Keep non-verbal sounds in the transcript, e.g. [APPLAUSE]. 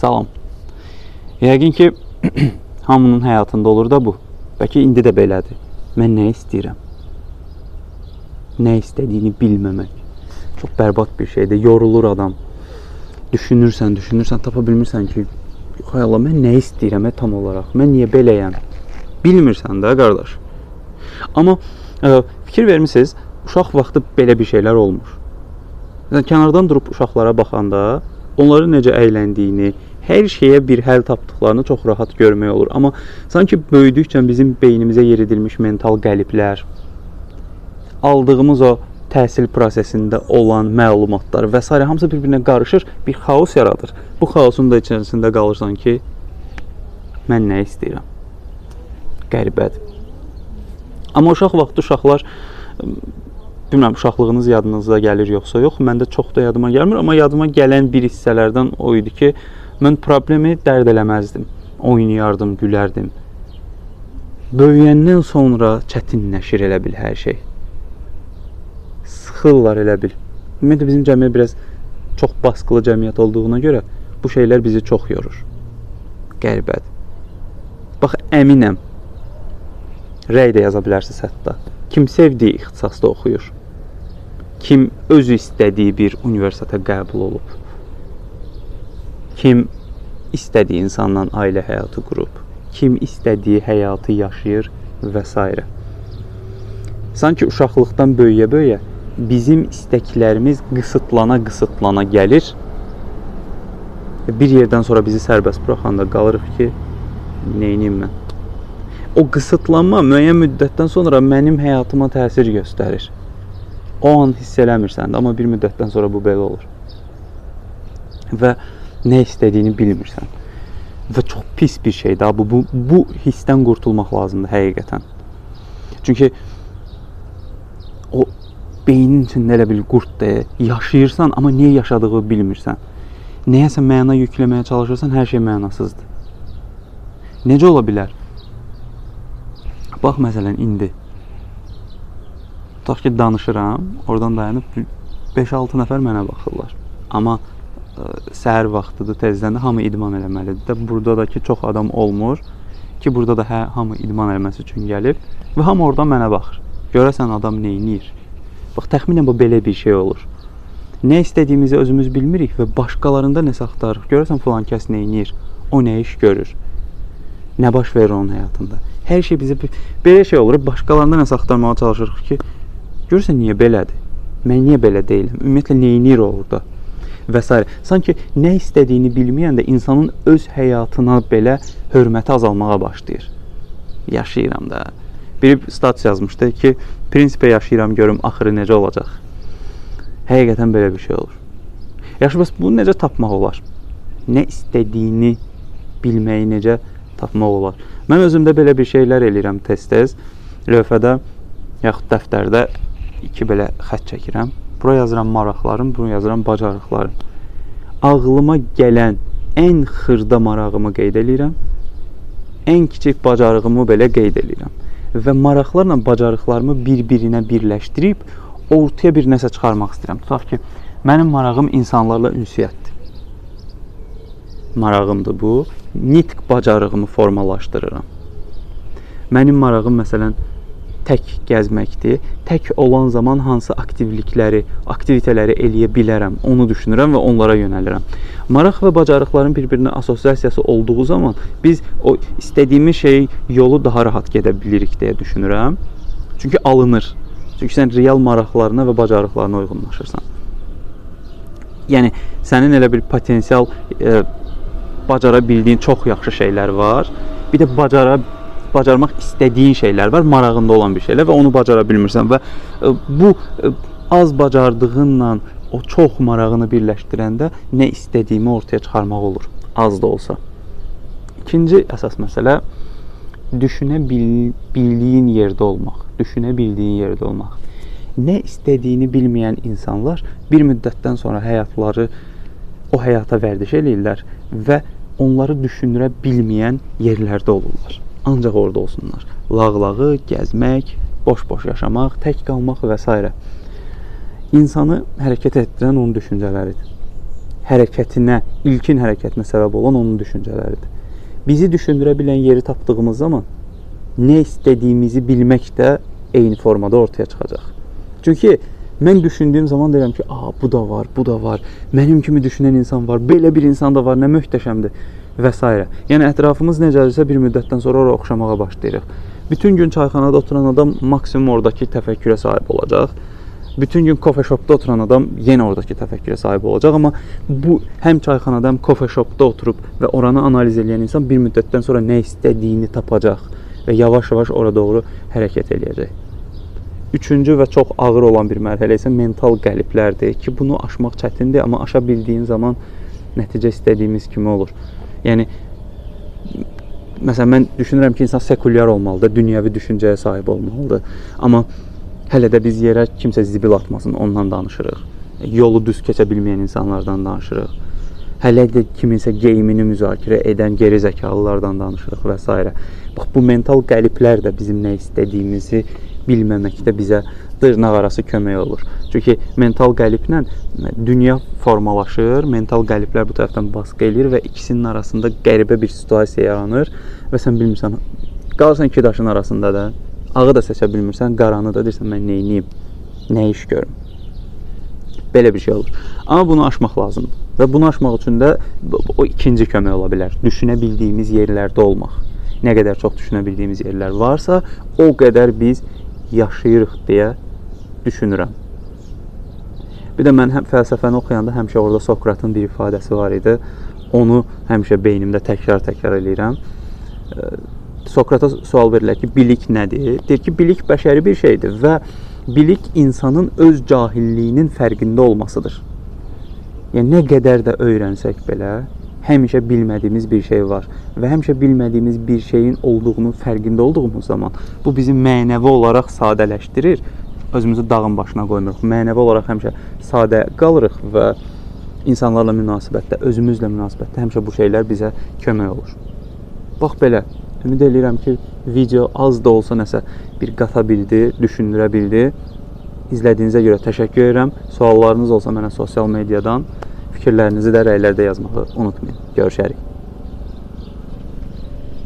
Salam. Yəqin ki, [CLEARS THROAT] hamının həyatında olur da bu. Bəlkə indi də belədir. Mən nə istəyirəm? Nə istədiyini bilməmək. Çox bərbad bir şeydir. Yorulur adam. Düşünürsən, düşünürsən, tapa bilmirsən ki, hay Allah, mən nə istəyirəm ə, tam olaraq? Mən niyə beləyəm? Bilmirsən də, qardaş. Amma ə, fikir vermisiniz, uşaq vaxtı belə bir şeylər olmur. Yəni kənardan durub uşaqlara baxanda onların necə əyləndiyini, hər şeyə bir həll tapdıqlarını çox rahat görmək olur. Amma sanki böyüdükcə bizim beynimizə yeridilmiş mental qəliblər, aldığımız o təhsil prosesində olan məlumatlar və s. hamısı bir-birinə qarışır, bir xaos yaradır. Bu xaosun da içərisində qalırsan ki, mən nə istəyirəm? Qəribədir. Amma uşaq vaxtı uşaqlar bilmirəm uşaqlığınız yadınızda gəlir yoxsa yox. Məndə çox da yadıma gəlmir, amma yadıma gələn bir hissələrdən o idi ki, mən problemi dərd eləməzdim. Oynayardım, gülərdim. Böyüyəndən sonra çətinləşir elə bil hər şey. Sıxırlar elə bil. Ümumiyyətlə bizim cəmiyyət biraz çox baskılı cəmiyyət olduğuna görə bu şeylər bizi çox yorur. Qəribədir. Bax əminəm. Rəy də yaza bilərsiniz hətta. Kim sevdiyi ixtisasda oxuyur. Kim özü istədiyi bir universitetə qəbul olub. Kim istədiyi insanla ailə həyatı qurub. Kim istədiyi həyatı yaşayır və s. Sanki uşaqlıqdan böyüyə-böyüyə bizim istəklərimiz qısıtlana-qısıtlana gəlir. Bir yerdən sonra bizi sərbəst buraxanda qalırıq ki, edim mən? O qısıtlanma müəyyən müddətdən sonra mənim həyatıma təsir göstərir. O an hiss eləmirsən də, amma bir müddətdən sonra bu belə olur. Və nə istədiyini bilmirsən. Və çox pis bir şeydir bu. Bu bu hissdən qurtulmaq lazımdır həqiqətən. Çünki o beynin içində elə bil qurddur. Yaşayırsan, amma niyə yaşadığını bilmirsən. Nəyəsə məna yükləməyə çalışırsan, hər şey mənasızdır. Necə ola bilər? Bax məsələn indi tutaq ki danışıram, oradan dayanıb 5-6 nəfər mənə baxırlar. Amma səhər vaxtıdır, tezdən də hamı idman eləməlidir də. Burada da ki çox adam olmur ki, burada da hə, hamı idman eləməsi üçün gəlib və hamı oradan mənə baxır. Görəsən adam nə edir? Bax təxminən bu belə bir şey olur. Nə istədiyimizi özümüz bilmirik və başqalarında nəsə axtarırıq. Görəsən falan kəs nə edir? O nə iş görür? Nə baş verir onun həyatında? Hər şey bizə belə şey olur. Başqalarında nəsə axtarmağa çalışırıq ki, görürsən niyə belədir? Mən niyə belə deyiləm? Ümumiyyətlə nə edir orada? Və s. Sanki nə istədiyini bilməyəndə insanın öz həyatına belə hörməti azalmağa başlayır. Yaşayıram da. Biri status yazmışdı ki, prinsipə yaşayıram görüm axırı necə olacaq. Həqiqətən belə bir şey olur. Yaxşı, bəs bunu necə tapmaq olar? Nə istədiyini bilməyi necə tapmaq olar? Mən özümdə belə bir şeylər eləyirəm tez-tez. Lövhədə yaxud dəftərdə iki belə xətt çəkirəm. Bura yazıram maraqlarım, bura yazıram bacarıqlarım. Ağlıma gələn ən xırda marağımı qeyd eləyirəm. Ən kiçik bacarığımı belə qeyd eləyirəm. Və maraqlarla bacarıqlarımı bir-birinə birləşdirib ortaya bir nəsə çıxarmaq istəyirəm. Tutaq ki, mənim marağım insanlarla ünsiyyətdir. Marağımdır bu. Nitq bacarığımı formalaşdırıram. Mənim marağım məsələn tək gəzməkdir. Tək olan zaman hansı aktivlikləri, aktivitələri eləyə bilərəm, onu düşünürəm və onlara yönəlirəm. Maraq və bacarıqların bir-birinə assosiasiyası olduğu zaman biz o istədiyimiz şey yolu daha rahat gedə bilirik deyə düşünürəm. Çünki alınır. Çünki sən real maraqlarına və bacarıqlarına uyğunlaşırsan. Yəni sənin elə bir potensial e, bacara bildiyin çox yaxşı şeylər var. Bir də bacara bacarmaq istədiyin şeylər var, marağında olan bir şeylər və onu bacara bilmirsən və e, bu e, az bacardığınla o çox marağını birləşdirəndə nə istədiyimi ortaya çıxarmaq olur, az da olsa. İkinci əsas məsələ düşünə bil, bildiyin yerdə olmaq, düşünə bildiyin yerdə olmaq. Nə istədiyini bilməyən insanlar bir müddətdən sonra həyatları o həyata vərdiş eləyirlər və onları düşünürə bilməyən yerlərdə olurlar ancaq orada olsunlar. Lağlağı, gəzmək, boş-boş yaşamaq, tək qalmaq və s. İnsanı hərəkət etdirən onun düşüncələridir. hərəkətinə, ilkin hərəkətinə səbəb olan onun düşüncələridir. Bizi düşündürə bilən yeri tapdığımız zaman nə istədiyimizi bilmək də eyni formada ortaya çıxacaq. Çünki mən düşündüyüm zaman deyirəm ki, "A, bu da var, bu da var. Mənim kimi düşünən insan var. Belə bir insan da var. Nə möhtəşəmdir." və s. Yəni ətrafımız necədirsə bir müddətdən sonra ora oxşamağa başlayırıq. Bütün gün çayxanada oturan adam maksimum oradakı təfəkkürə sahib olacaq. Bütün gün kofe shopda oturan adam yenə oradakı təfəkkürə sahib olacaq, amma bu həm çayxanada, həm kofe shopda oturub və oranı analiz edən insan bir müddətdən sonra nə istədiyini tapacaq və yavaş-yavaş ora doğru hərəkət eləyəcək. Üçüncü və çox ağır olan bir mərhələ isə mental qəliblərdir ki, bunu aşmaq çətindir, amma aşa bildiyin zaman nəticə istədiyimiz kimi olur. Yəni məsələn mən düşünürəm ki, insan sekulyar olmalıdır, dünyəvi düşüncəyə sahib olmalıdır. Amma hələ də biz yerə kimsə zibil atmasın, ondan danışırıq. Yolu düz keçə bilməyən insanlardan danışırıq. Hələ də kiminsə geyimini müzakirə edən geri zəkalılardan danışırıq və s. Bax bu mental qəliblər də bizim nə istədiyimizi bilməməkdə bizə dırnaq arası kömək olur. Çünki mental qəliblə dünya formalaşır, mental qəliblər bu tərəfdən baskı eləyir və ikisinin arasında qəribə bir situasiya yaranır və sən bilmirsən, qalırsan iki daşın arasında da, ağı da seçə bilmirsən, qaranı da deyirsən mən nə edeyim, nə iş görüm. Belə bir şey olur. Amma bunu aşmaq lazımdır. Və bunu aşmaq üçün də o ikinci kömək ola bilər. Düşünə bildiyimiz yerlərdə olmaq. Nə qədər çox düşünə bildiyimiz yerlər varsa, o qədər biz yaşayırıq deyə düşünürəm. Bir də mən həm fəlsəfəni oxuyanda həmişə orada Sokratın bir ifadəsi var idi. Onu həmişə beynimdə təkrar-təkrar eləyirəm. Sokrata sual verilir ki, bilik nədir? Deyir ki, bilik bəşəri bir şeydir və bilik insanın öz cahilliyinin fərqində olmasıdır. Yəni nə qədər də öyrənsək belə, həmişə bilmədiyimiz bir şey var və həmişə bilmədiyimiz bir şeyin olduğunun fərqində olduğumuz zaman bu bizi mənəvi olaraq sadələşdirir. Özümüzü dağın başına qoymuruq. Mənəvi olaraq həmişə sadə qalırıq və insanlarla münasibətdə, özümüzlə münasibətdə həmişə bu şeylər bizə kömək olur. Bax belə. Ümid eləyirəm ki, video az da olsa nəsə bir qata bildi, düşündürə bildi. İzlədiyinizə görə təşəkkür edirəm. Suallarınız olsa mənə sosial mediadan fikirlərinizi də rəylərdə yazmağı unutmayın. Görüşərik.